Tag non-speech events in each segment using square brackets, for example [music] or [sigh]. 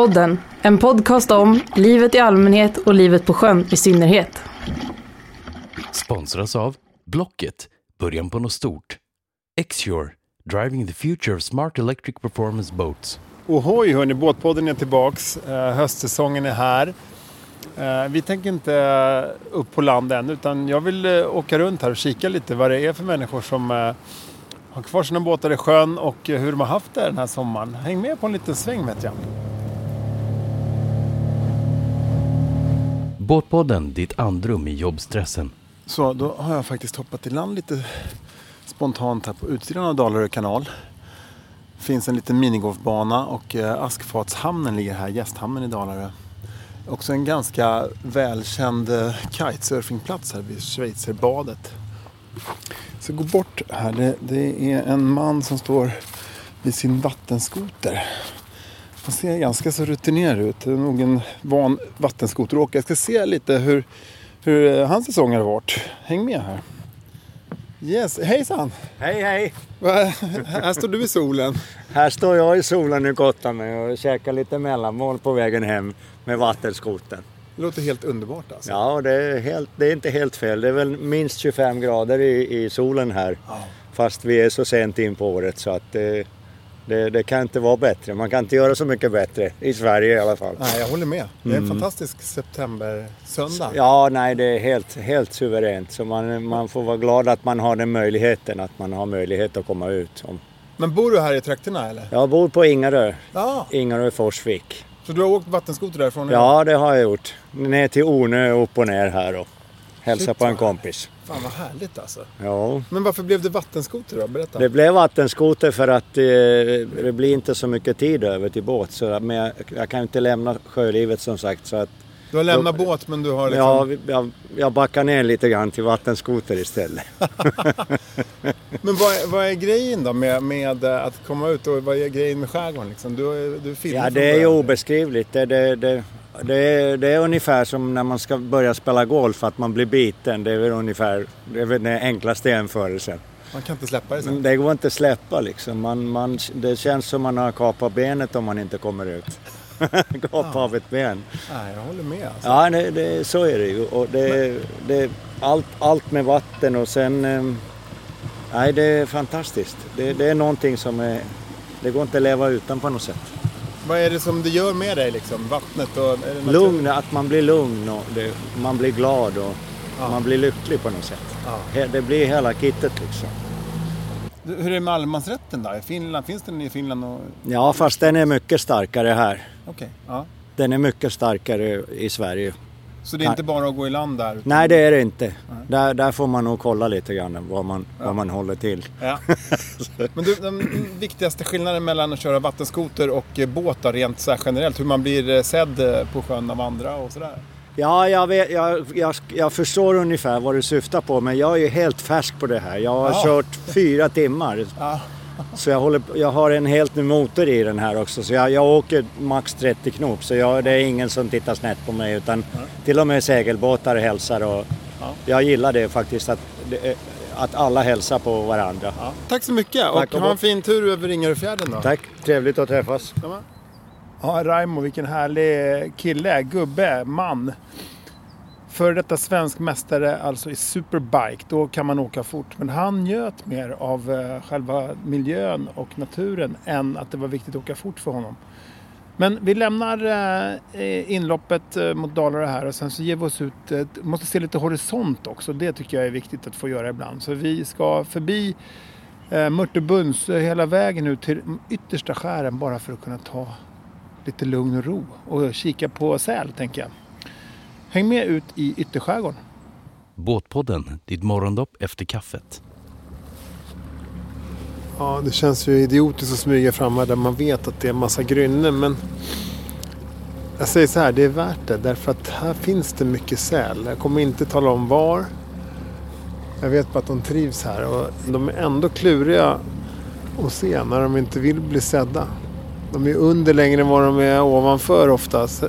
Båtpodden, en podcast om livet i allmänhet och livet på sjön i synnerhet. Sponsras av Blocket, början på något stort. Xure, driving the future of smart electric performance boats. Ohoj hörni, Båtpodden är tillbaks. Eh, höstsäsongen är här. Eh, vi tänker inte upp på land än utan jag vill eh, åka runt här och kika lite vad det är för människor som har kvar sina båtar i sjön och hur de har haft det den här sommaren. Häng med på en liten sväng vet jag. Båtpodden, ditt andrum i jobbstressen. Så då har jag faktiskt hoppat i land lite spontant här på utsidan av Dalarö kanal. Det finns en liten minigolfbana och eh, Askfatshamnen ligger här, gästhamnen i Dalarö. Också en ganska välkänd eh, kitesurfingplats här vid Schweizerbadet. Så gå bort här, det, det är en man som står vid sin vattenskoter. Han ser ganska så rutinerad ut. Det är nog en van vattenskoteråkare. Jag ska se lite hur, hur eh, hans säsong har varit. Häng med här. Yes, hejsan! Hej hej! Här står du i solen. Här står jag i solen och gottar mig och käkar lite mellanmål på vägen hem med vattenskoten. Det låter helt underbart alltså. Ja, det är, helt, det är inte helt fel. Det är väl minst 25 grader i, i solen här. Ja. Fast vi är så sent in på året så att det, det, det kan inte vara bättre. Man kan inte göra så mycket bättre. I Sverige i alla fall. Nej, jag håller med. Det är en fantastisk septembersöndag. Ja, nej det är helt, helt suveränt. Så man, man får vara glad att man har den möjligheten. Att man har möjlighet att komma ut. Men bor du här i trakterna eller? Jag bor på Ingarö. Ja. Ingarö Forsvik. Så du har åkt vattenskoter därifrån? Ja, det har jag gjort. Ner till Ornö och upp och ner här och hälsa Shit, på en kompis. Fan vad härligt alltså. Ja. Men varför blev det vattenskoter då? Berätta. Det blev vattenskoter för att eh, det blir inte så mycket tid över till båt. Så, men jag, jag kan inte lämna sjölivet som sagt. Så att, Du har lämnat båt men du har liksom... ja, jag, jag backar ner lite grann till vattenskoter istället. [laughs] Men vad är, vad är grejen då med, med eh, att komma ut och vad är grejen med skärgården liksom? Du, du filmar Ja, det är ju obeskrivligt. Det, det, det, det, är, det är ungefär som när man ska börja spela golf, att man blir biten. Det är väl ungefär det är väl den enklaste jämförelsen. Man kan inte släppa det sen. Men det går inte att släppa liksom. Man, man, det känns som man har kapat benet om man inte kommer ut. [laughs] Kapa av ett ben. Nej, jag håller med alltså. Ja, det, det, så är det ju. Och det, det, allt, allt med vatten och sen... eh, Nej, det är fantastiskt. Det, det är någonting som är... Det går inte att leva utan på något sätt. Vad är det som det gör med dig liksom? Vattnet och... Är det Lugn, att man blir lugn och det, man blir glad och Ja. man blir lycklig på något sätt. Ja. Det blir hela kittet liksom. Hur är det med allemansrätten då? I Finland, finns den i Finland? Och... Ja, fast den är mycket starkare här. Okej, ja. Den är mycket starkare i Sverige. Så det är inte bara att gå i land där? utan- Nej, det är det inte. Där, där får man nog kolla lite grann vad man, vad man håller till. Ja. [laughs] Men du, den viktigaste skillnaden mellan att köra vattenskoter och eh, båt då, rent så generellt? Hur man blir eh, sedd eh, på sjön av andra och sådär? Ja, jag, vet, jag, jag, jag förstår ungefär vad du syftar på, men jag är ju helt färsk på det här. Jag har Ja. kört fyra timmar. [laughs] Ja. Så jag, håller, jag har en helt ny motor i den här också. Så jag, jag åker max 30 knop. Så jag, det är ingen som tittar snett på mig. Utan till och med segelbåtar hälsar. Och Ja. Jag gillar det faktiskt. Att, är- att alla hälsar på varandra. Ja. Tack så mycket Tack och och ha en fin tur över Ringaröfjärden då. Tack, trevligt att träffas. Ja, Raimo, vilken härlig kille, gubbe, man. Före detta svensk mästare alltså i superbike, då kan man åka fort. Men han njöt mer av eh, själva miljön och naturen än att det var viktigt att åka fort för honom. Men vi lämnar eh, eh, inloppet eh, mot Dalarö här och sen så ger vi oss ut, eh, måste se lite horisont också. Det tycker jag är viktigt att få göra ibland. Så vi ska förbi eh, Mörtebunds eh, hela vägen ut till yttersta skären bara för att kunna ta lite lugn och ro och kika på säl tänker jag. Häng med ut i ytterskärgården. Båtpodden, ditt morgondopp efter kaffet. Ja, det känns ju idiotiskt att smyga fram här där man vet att det är en massa grynnen men jag säger så här, det är värt det därför att här finns det mycket säl. Jag kommer inte tala om var. Jag vet bara att de trivs här och de är ändå kluriga att se när de inte vill bli sedda. De är under längre än vad de är ovanför oftast.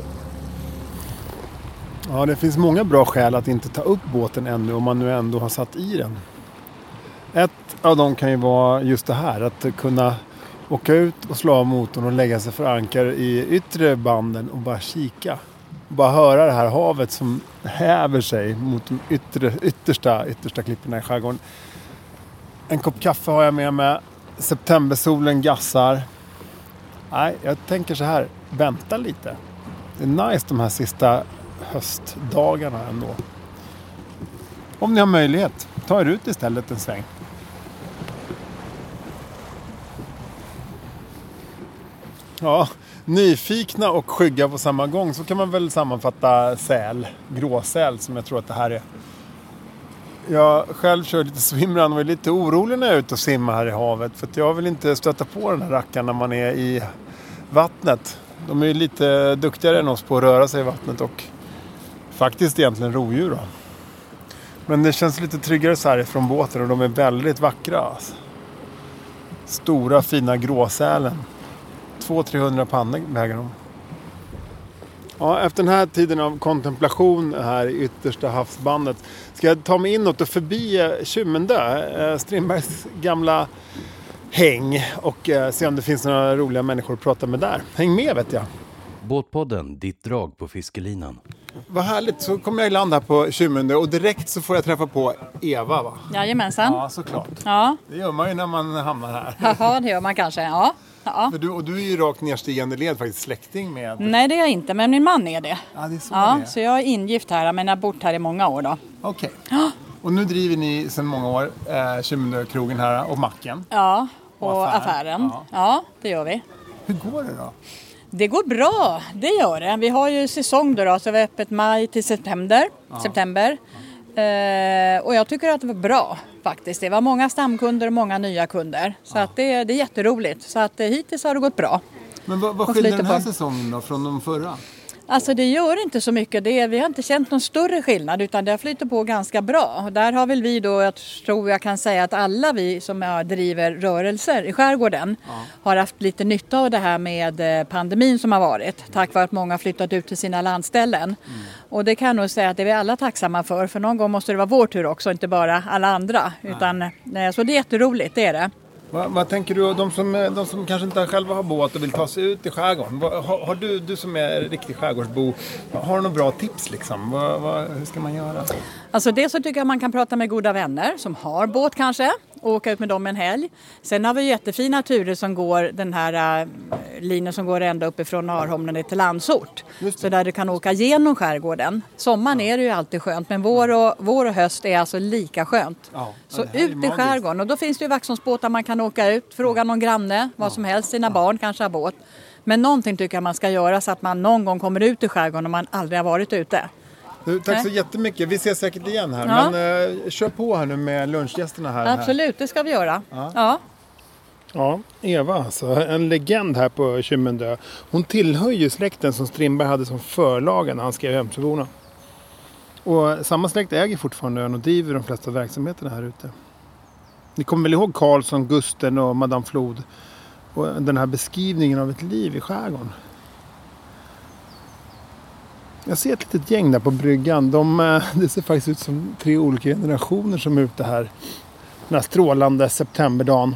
Ja, det finns många bra skäl att inte ta upp båten ännu om man nu ändå har satt i den. Ett av dem kan ju vara just det här att kunna åka ut och slå av motorn och lägga sig för ankar i yttre banden och bara kika. Bara höra det här havet som häver sig mot de yttre, yttersta, yttersta klipporna i skärgården. En kopp kaffe har jag med mig. Septembersolen gassar. Nej, jag tänker så här. Vänta lite. Det är nice de här sista höstdagarna ändå. Om ni har möjlighet, ta er ut istället en sväng. Ja, nyfikna och skygga på samma gång. Så kan man väl sammanfatta säl, gråsäl som jag tror att det här är. Jag själv kör lite swimrun och är lite orolig när jag är ute och simmar här i havet. För att jag vill inte stöta på den här rackaren när man är i vattnet. De är ju lite duktigare än oss på att röra sig i vattnet och faktiskt egentligen rovdjur då. Men det känns lite tryggare så här ifrån båten och de är väldigt vackra. Alltså. Stora fina gråsälen. 200-300 pannor väger de. Ja, efter den här tiden av kontemplation här i yttersta havsbandet ska jag ta mig inåt och förbi eh, Kymmendö, eh, Strindbergs gamla häng och eh, se om det finns några roliga människor att prata med där. Häng med vet jag. Båtpodden, ditt drag på fiskelinan. Vad härligt, så kommer jag i land här på Kymmendö och direkt så får jag träffa på Eva va? Jajamensan. Ja, såklart. Ja. Det gör man ju när man hamnar här. Jaha, det gör man kanske. Ja. Ja. Du, och du är ju rakt nedstigande led faktiskt släkting med... Nej, det är jag inte, men min man är det. Ja, det är så Ja, det är. så jag är ingift här, men jag har bott här i många år då. Okej. Och nu driver ni sedan många år eh, här och macken. Ja, och, Och affär. affären. Ja. Ja. det gör vi. Hur går det då? Det går bra, det gör det. Vi har ju säsong då, då så vi har öppet maj till september. september. Eh, och jag tycker att det var bra faktiskt. Det var många stamkunder och många nya kunder. Så att det, det är jätteroligt. Så att eh, hittills har det gått bra. Men vad, vad skiljer den här på. säsongen då från de förra? Alltså det gör inte så mycket. Det vi har inte känt någon större skillnad utan det flyter på ganska bra. Där har väl vi då, jag tror jag kan säga att alla vi som ja, driver rörelser i skärgården har haft lite nytta av det här med eh, pandemin som har varit. Tack vare att många har flyttat ut till sina landställen. Och det kan jag nog säga att det är vi alla tacksamma för. För någon gång måste det vara vår tur också, inte bara alla andra. Utan, eh, så det är jätteroligt, det är det. Vad, vad tänker du, de som, eh, de som kanske inte själva har båt och vill ta sig ut i skärgården. Vad, har, har du, du som är riktig skärgårdsbo, har du några bra tips liksom? Vad, vad, hur ska man göra? Alltså det så tycker jag man kan prata med goda vänner som har båt kanske och åka ut med dem en helg. Sen har vi jättefina turer som går den här äh, linjen som går ända uppifrån Arholmen ner till Landsort. Så där du kan åka genom skärgården. Sommaren är det ju alltid skönt men vår och, vår och höst är alltså lika skönt. Ja, Så ut i skärgården och då finns det ju Vaxholmsbåtar man kan åka ut, fråga någon granne, vad som helst, sina barn kanske har båt. Men någonting tycker jag man ska göra så att man någon gång kommer ut i skärgården om man aldrig har varit ute. Du, tack så Nej. jättemycket. Vi ses säkert igen här. Ja. Men eh, kör på här nu med lunchgästerna här. Absolut, det ska vi göra. Ja. Ja, Eva alltså. En legend här på Kymmendö. Hon tillhör ju släkten som Strindberg hade som förlaga när han skrev Hemsöborna. Och samma släkt äger fortfarande ön och driver de flesta verksamheterna här ute. Ni kommer väl ihåg Karlsson, Gusten och Madame Flod? Och den här beskrivningen av ett liv i skärgården. Jag ser ett litet gäng där på bryggan. De, eh, [laughs] det ser faktiskt ut som tre olika generationer som är ute här. Den här strålande septemberdagen.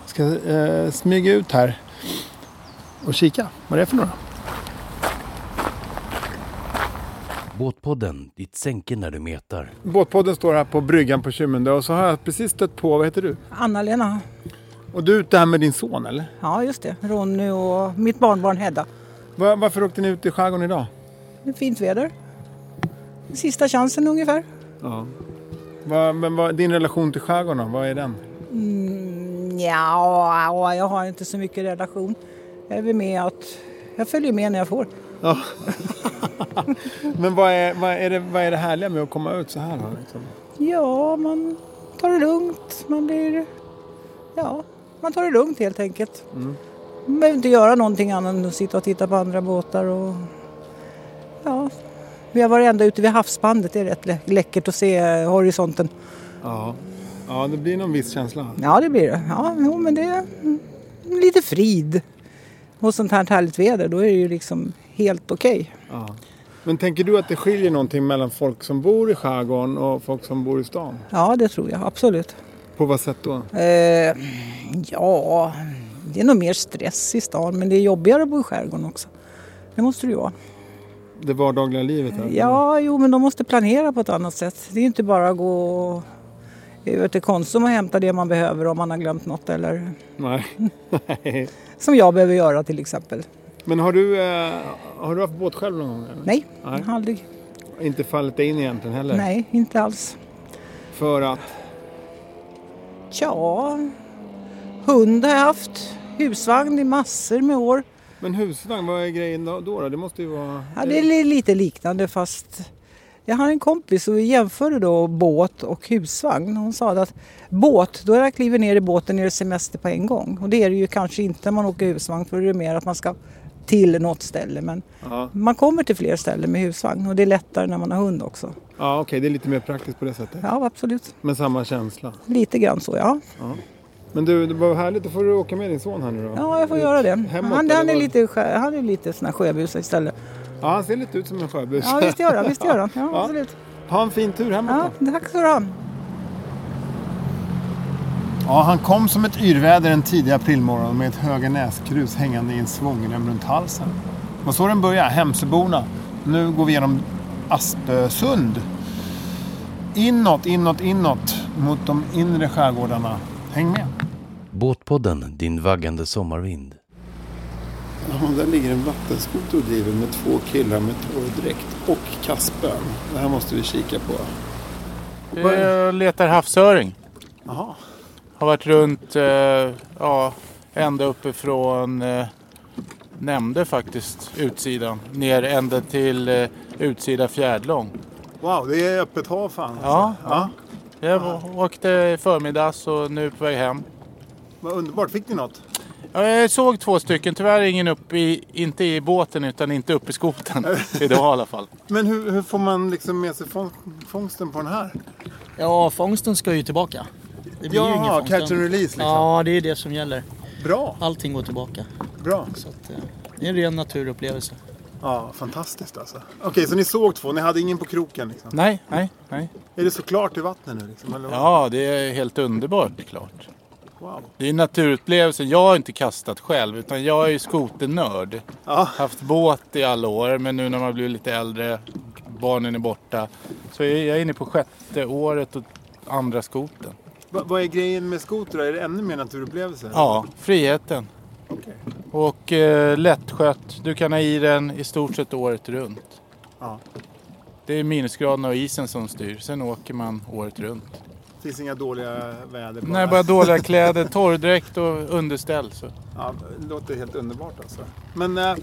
Jag ska eh, smyga ut här och kika vad det är för några. Båtpodden, ditt sänke när du metar. Båtpodden står här på bryggan på Kymmendö och så har jag precis stött på, vad heter du? Anna-Lena. Och du är ute här med din son eller? Ja, just det. Ronny och mitt barnbarn Hedda. Var, varför åkte ni ut i skärgården idag? Fint väder. Sista chansen ungefär. Ja. Vad, men vad, din relation till skärgården vad är den? Mm, ja, jag har inte så mycket relation. Jag är med att jag följer med när jag får. Ja. [laughs] men vad är, vad, är det, vad är det härliga med att komma ut så här då? Liksom? Ja, man tar det lugnt. Man blir... Ja, man tar det lugnt helt enkelt. Man behöver inte göra någonting annat än att sitta och titta på andra båtar och... Ja, vi har varit ända ute vid havsbandet. Det är rätt lä- läckert att se eh, horisonten. Ja. ja, det blir någon viss känsla. Ja, det blir det. Ja, jo, men det är lite frid. Och sånt här härligt väder, då är det ju liksom helt okej. Ja. Men tänker du att det skiljer någonting mellan folk som bor i skärgården och folk som bor i stan? Ja, det tror jag absolut. På vad sätt då? Eh, ja, Det är nog mer stress i stan men det är jobbigare att bo i skärgården också. Det måste det ju vara. Det vardagliga livet här? Ja, jo men de måste planera på ett annat sätt. Det är inte bara att gå över till Konsum och hämta det man behöver om man har glömt något eller Nej. Nej. [laughs] som jag behöver göra till exempel. Men har du, eh, har du haft båt själv någon gång? Eller? Nej, Nej. aldrig. Inte fallit dig in egentligen heller? Nej, inte alls. För att? Tja, hund har jag haft. Husvagn i massor med år. Men husvagn, vad är grejen då? då? Det måste ju vara... Ja, det är li- lite liknande fast jag har en kompis och vi jämförde då båt och husvagn. Hon sa att båt, då är det kliva ner i båten är det semester på en gång. Och det är det ju kanske inte när man åker husvagn för det är mer att man ska till något ställe. Men Ja, man kommer till fler ställen med husvagn och det är lättare när man har hund också. ja okej, det är lite mer praktiskt på det sättet. Ja, absolut. Men samma känsla. Lite grann så, ja. Men du, det var härligt. Då får du åka med din son här nu då. Ja, jag får göra det. Hemåt, Han, han, är lite, sjö- han är lite sån här sjöbus istället. Ja, han ser lite ut som en sjöbus. Ja, visst gör han. Visst gör han. [laughs] Ja, Ja. absolut. Ha en fin tur hemåt Ja, då. tack ska du ha. Ja, han kom som ett yrväder en tidig aprilmorgon med ett höga näskrus hängande i en svångrem runt halsen. Och så den började, Hemsöborna. Nu går vi genom Aspösund. Inåt, inåt, inåt mot de inre skärgårdarna. Häng med! Båtpodden, din vaggande sommarvind. Ja, där ligger en vattenskoter och driver med två killar med torrdräkt och kastspön. Det här måste vi kika på. Jag letar havsöring. Jaha. Har varit runt, eh, ja, ända uppifrån eh, Nämnde faktiskt utsidan. Ner ända till eh, utsida Fjärdlång. Wow, det är öppet hav fan. Ja, alltså. ja. Jag åkte i förmiddags och nu är på väg hem. Vad underbart. Fick ni något? Ja, Jag såg två stycken, tyvärr ingen upp i, inte i båten utan inte upp i skoten. [laughs] Idag i alla fall. Men hur, hur får man liksom med sig fång, fångsten på den här? Ja, fångsten ska ju tillbaka. Det blir ju ingen fångst. catch and release liksom. Ja, det är det som gäller. Bra, Allting går tillbaka. bra. Så att, eh, det är en ren naturupplevelse. Ja, fantastiskt alltså. Okej, så ni såg två, ni hade ingen på kroken liksom? Nej, nej, nej. Är det så klart i vattnet nu liksom? Ja, det är helt underbart klart. Wow. Det är en naturupplevelse. Jag har inte kastat själv utan jag är ju skoternörd. Ja, Haft båt i alla år men nu när man blir lite äldre, barnen är borta. Så jag är inne på sjätte året och andra skoten. Va, vad är grejen med skotrar? Är det ännu mer naturupplevelse? Ja, friheten. Okej. Och eh, lättskött. Du kan ha i den i stort sett året runt. Ja. Det är minusgraderna och isen som styr. Sen åker man året runt. Finns inga dåliga väder bara? Nej, bara dåliga [laughs] kläder, torrdräkt och underställ. Så. Ja, det låter helt underbart alltså. Men eh,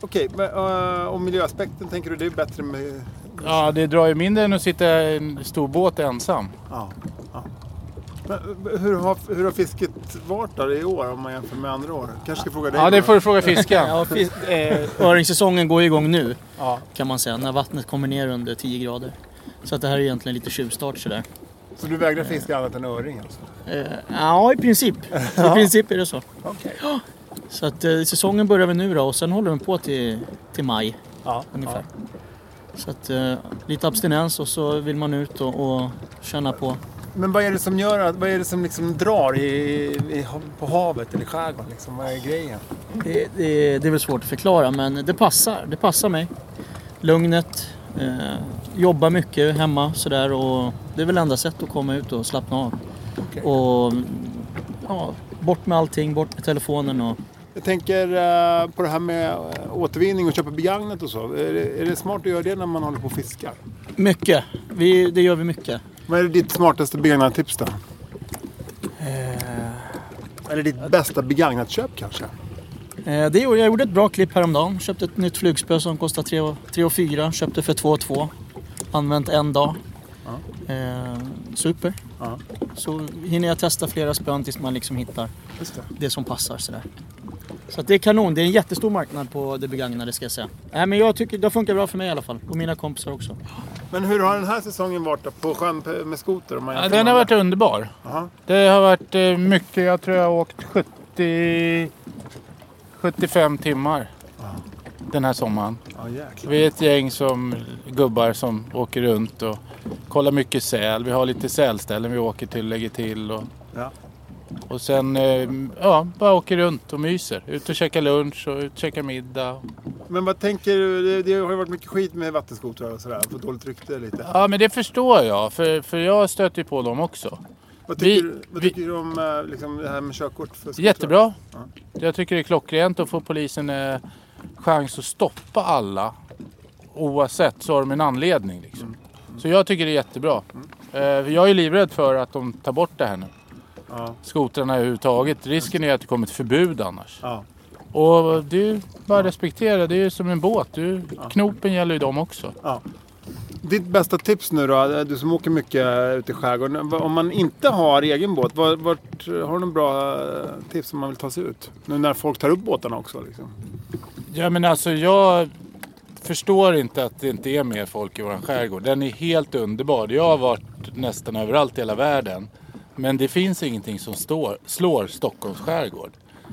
okej, men, eh, om miljöaspekten tänker du det är bättre med... Ja, det drar ju mindre än att sitta i en stor båt ensam. Ja. ja. Men, eh, hur, har, hur har fisket varit där i år om man jämför med andra år? Kanske ska fråga dig Ja, det får du fråga fiskaren. [laughs] Ja, fis- eh, öringssäsongen går igång nu Ja. kan man säga. När vattnet kommer ner under 10 grader. Så att det här är egentligen lite tjuvstart sådär. Så du vägrar fiska annat än öring alltså? Eh, ja, i princip. [laughs] I princip är det så. Okej. Så att eh, säsongen börjar vi nu då och sen håller den på till, till maj Ja. ungefär. Så att eh, lite abstinens och så vill man ut och, och känna på. Men vad är det som gör att, vad är det som liksom drar i, i, på havet eller skärgården? Liksom? Vad är grejen? Det, det, det är väl svårt att förklara men det passar. Det passar mig. Lugnet, jobba mycket hemma sådär och det är väl enda sättet att komma ut och slappna av. Okej. Och ja, bort med allting, bort med telefonen och Jag tänker eh, på det här med eh, återvinning och köpa begagnat och så. Är det, är det smart att göra det när man håller på och fiskar? mycket. Vi, det gör vi mycket. Vad är ditt smartaste begagnat-tips då? Eller ditt bästa begagnat-köp kanske? Eh, det, gjorde- jag gjorde ett bra klipp häromdagen. Köpte ett nytt flugspö som kostar 3 4 Köpte för 2 2 Använt en dag. Eh, super. Ja. Så hinner jag testa flera spön tills man liksom hittar Just det. det som passar sådär. Så att det är kanon. Det är en jättestor marknad på det begagnade ska jag säga. Nej, men jag tycker det funkar bra för mig i alla fall. Och mina kompisar också. Men hur har den här säsongen varit då, på sjön med skoter? Om man Ja, den har varit underbar. Jaha. Det har varit eh, mycket. Jag tror jag har åkt 70, 75 timmar den här sommaren. Vi är ett gäng som gubbar som åker runt och kollar mycket säl. Vi har lite sälställen vi åker till och lägger till. Och... Ja. Och sen eh, ja, bara åker runt och myser. Ut och käkar lunch och ut och käkar middag. Men vad tänker du? Det, det har ju varit mycket skit med vattenskotrar och sådär. Fått dåligt rykte lite. Ja men det förstår jag för, för jag stöter ju på dem också. Vad tycker, vi- vad vi- tycker du om eh, liksom, det här med körkort? För? Jättebra. Ja. Jag tycker det är klockrent att få polisen eh, chans att stoppa alla. Oavsett så har de en anledning. Liksom. Så jag tycker det är jättebra. Eh, jag är livrädd för att de tar bort det här nu. Ja. Skotrarna överhuvudtaget. Risken är att det kommer ett förbud annars. Ja. Och det är bara att respektera. Det är ju som en båt. Du, knopen gäller ju dem också. Ditt bästa tips nu då, du som åker mycket ute i skärgården. Om man inte har egen båt, vart, vart, har du några bra eh, tips om man vill ta sig ut? Nu när folk tar upp båtarna också. Liksom. Ja men alltså jag förstår inte att det inte är mer folk i vår skärgård. Den är helt underbar. Jag har varit nästan överallt i hela världen. Men det finns ingenting som står, slår Stockholms skärgård.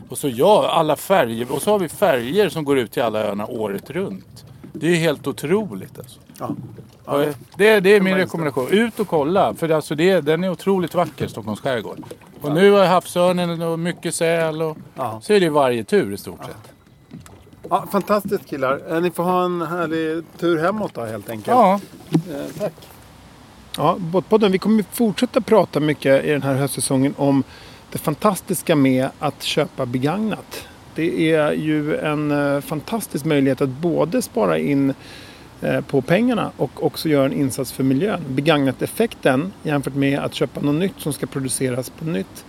Och så ja, alla färger. Och så har vi färger som går ut till alla öarna året runt. Det är helt otroligt alltså. Ja. Och det, det är min rekommendation. Ut och kolla. För alltså det, den är otroligt vacker, Stockholms skärgård. Och nu har havsörnen och mycket säl. Och Ja. så är det varje tur i stort sett. Ja, fantastiskt killar. Eh, Ni får ha en härlig tur hemåt då helt enkelt. Ja. Eh, tack. Ja, Båtpodden, vi kommer fortsätta prata mycket i den här höstsäsongen om det fantastiska med att köpa begagnat. Det är ju en eh, fantastisk möjlighet att både spara in eh, på pengarna och också göra en insats för miljön. Begagnat-effekten jämfört med att köpa något nytt som ska produceras på nytt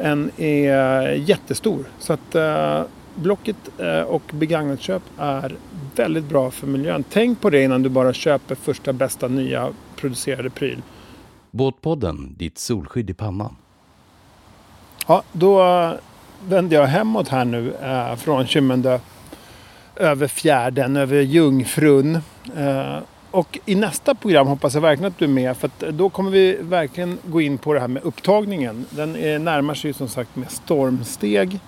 en är jättestor. Så att eh, Blocket eh, och begagnatköp är väldigt bra för miljön. Tänk på det innan du bara köper första bästa nya producerade pryl. Båtpodden, ditt solskydd i pannan. Ja, då eh, vänder jag hemåt här nu eh, från Kymmendö över fjärden, över Jungfrun. Eh, och i nästa program hoppas jag verkligen att du är med för att då kommer vi verkligen gå in på det här med upptagningen. Den är, närmar sig ju som sagt med stormsteg.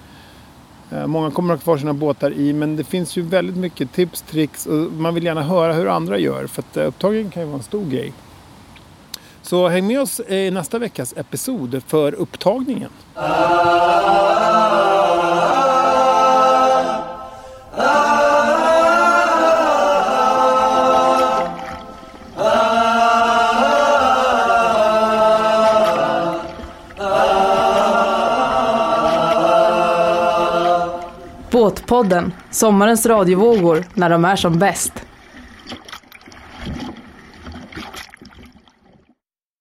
Eh, många kommer att ha kvar sina båtar i men det finns ju väldigt mycket tips, tricks och man vill gärna höra hur andra gör för att eh, upptagningen kan ju vara en stor grej. Så häng med oss i nästa veckas episod för upptagningen. Båtpodden, sommarens radiovågor när de är som bäst.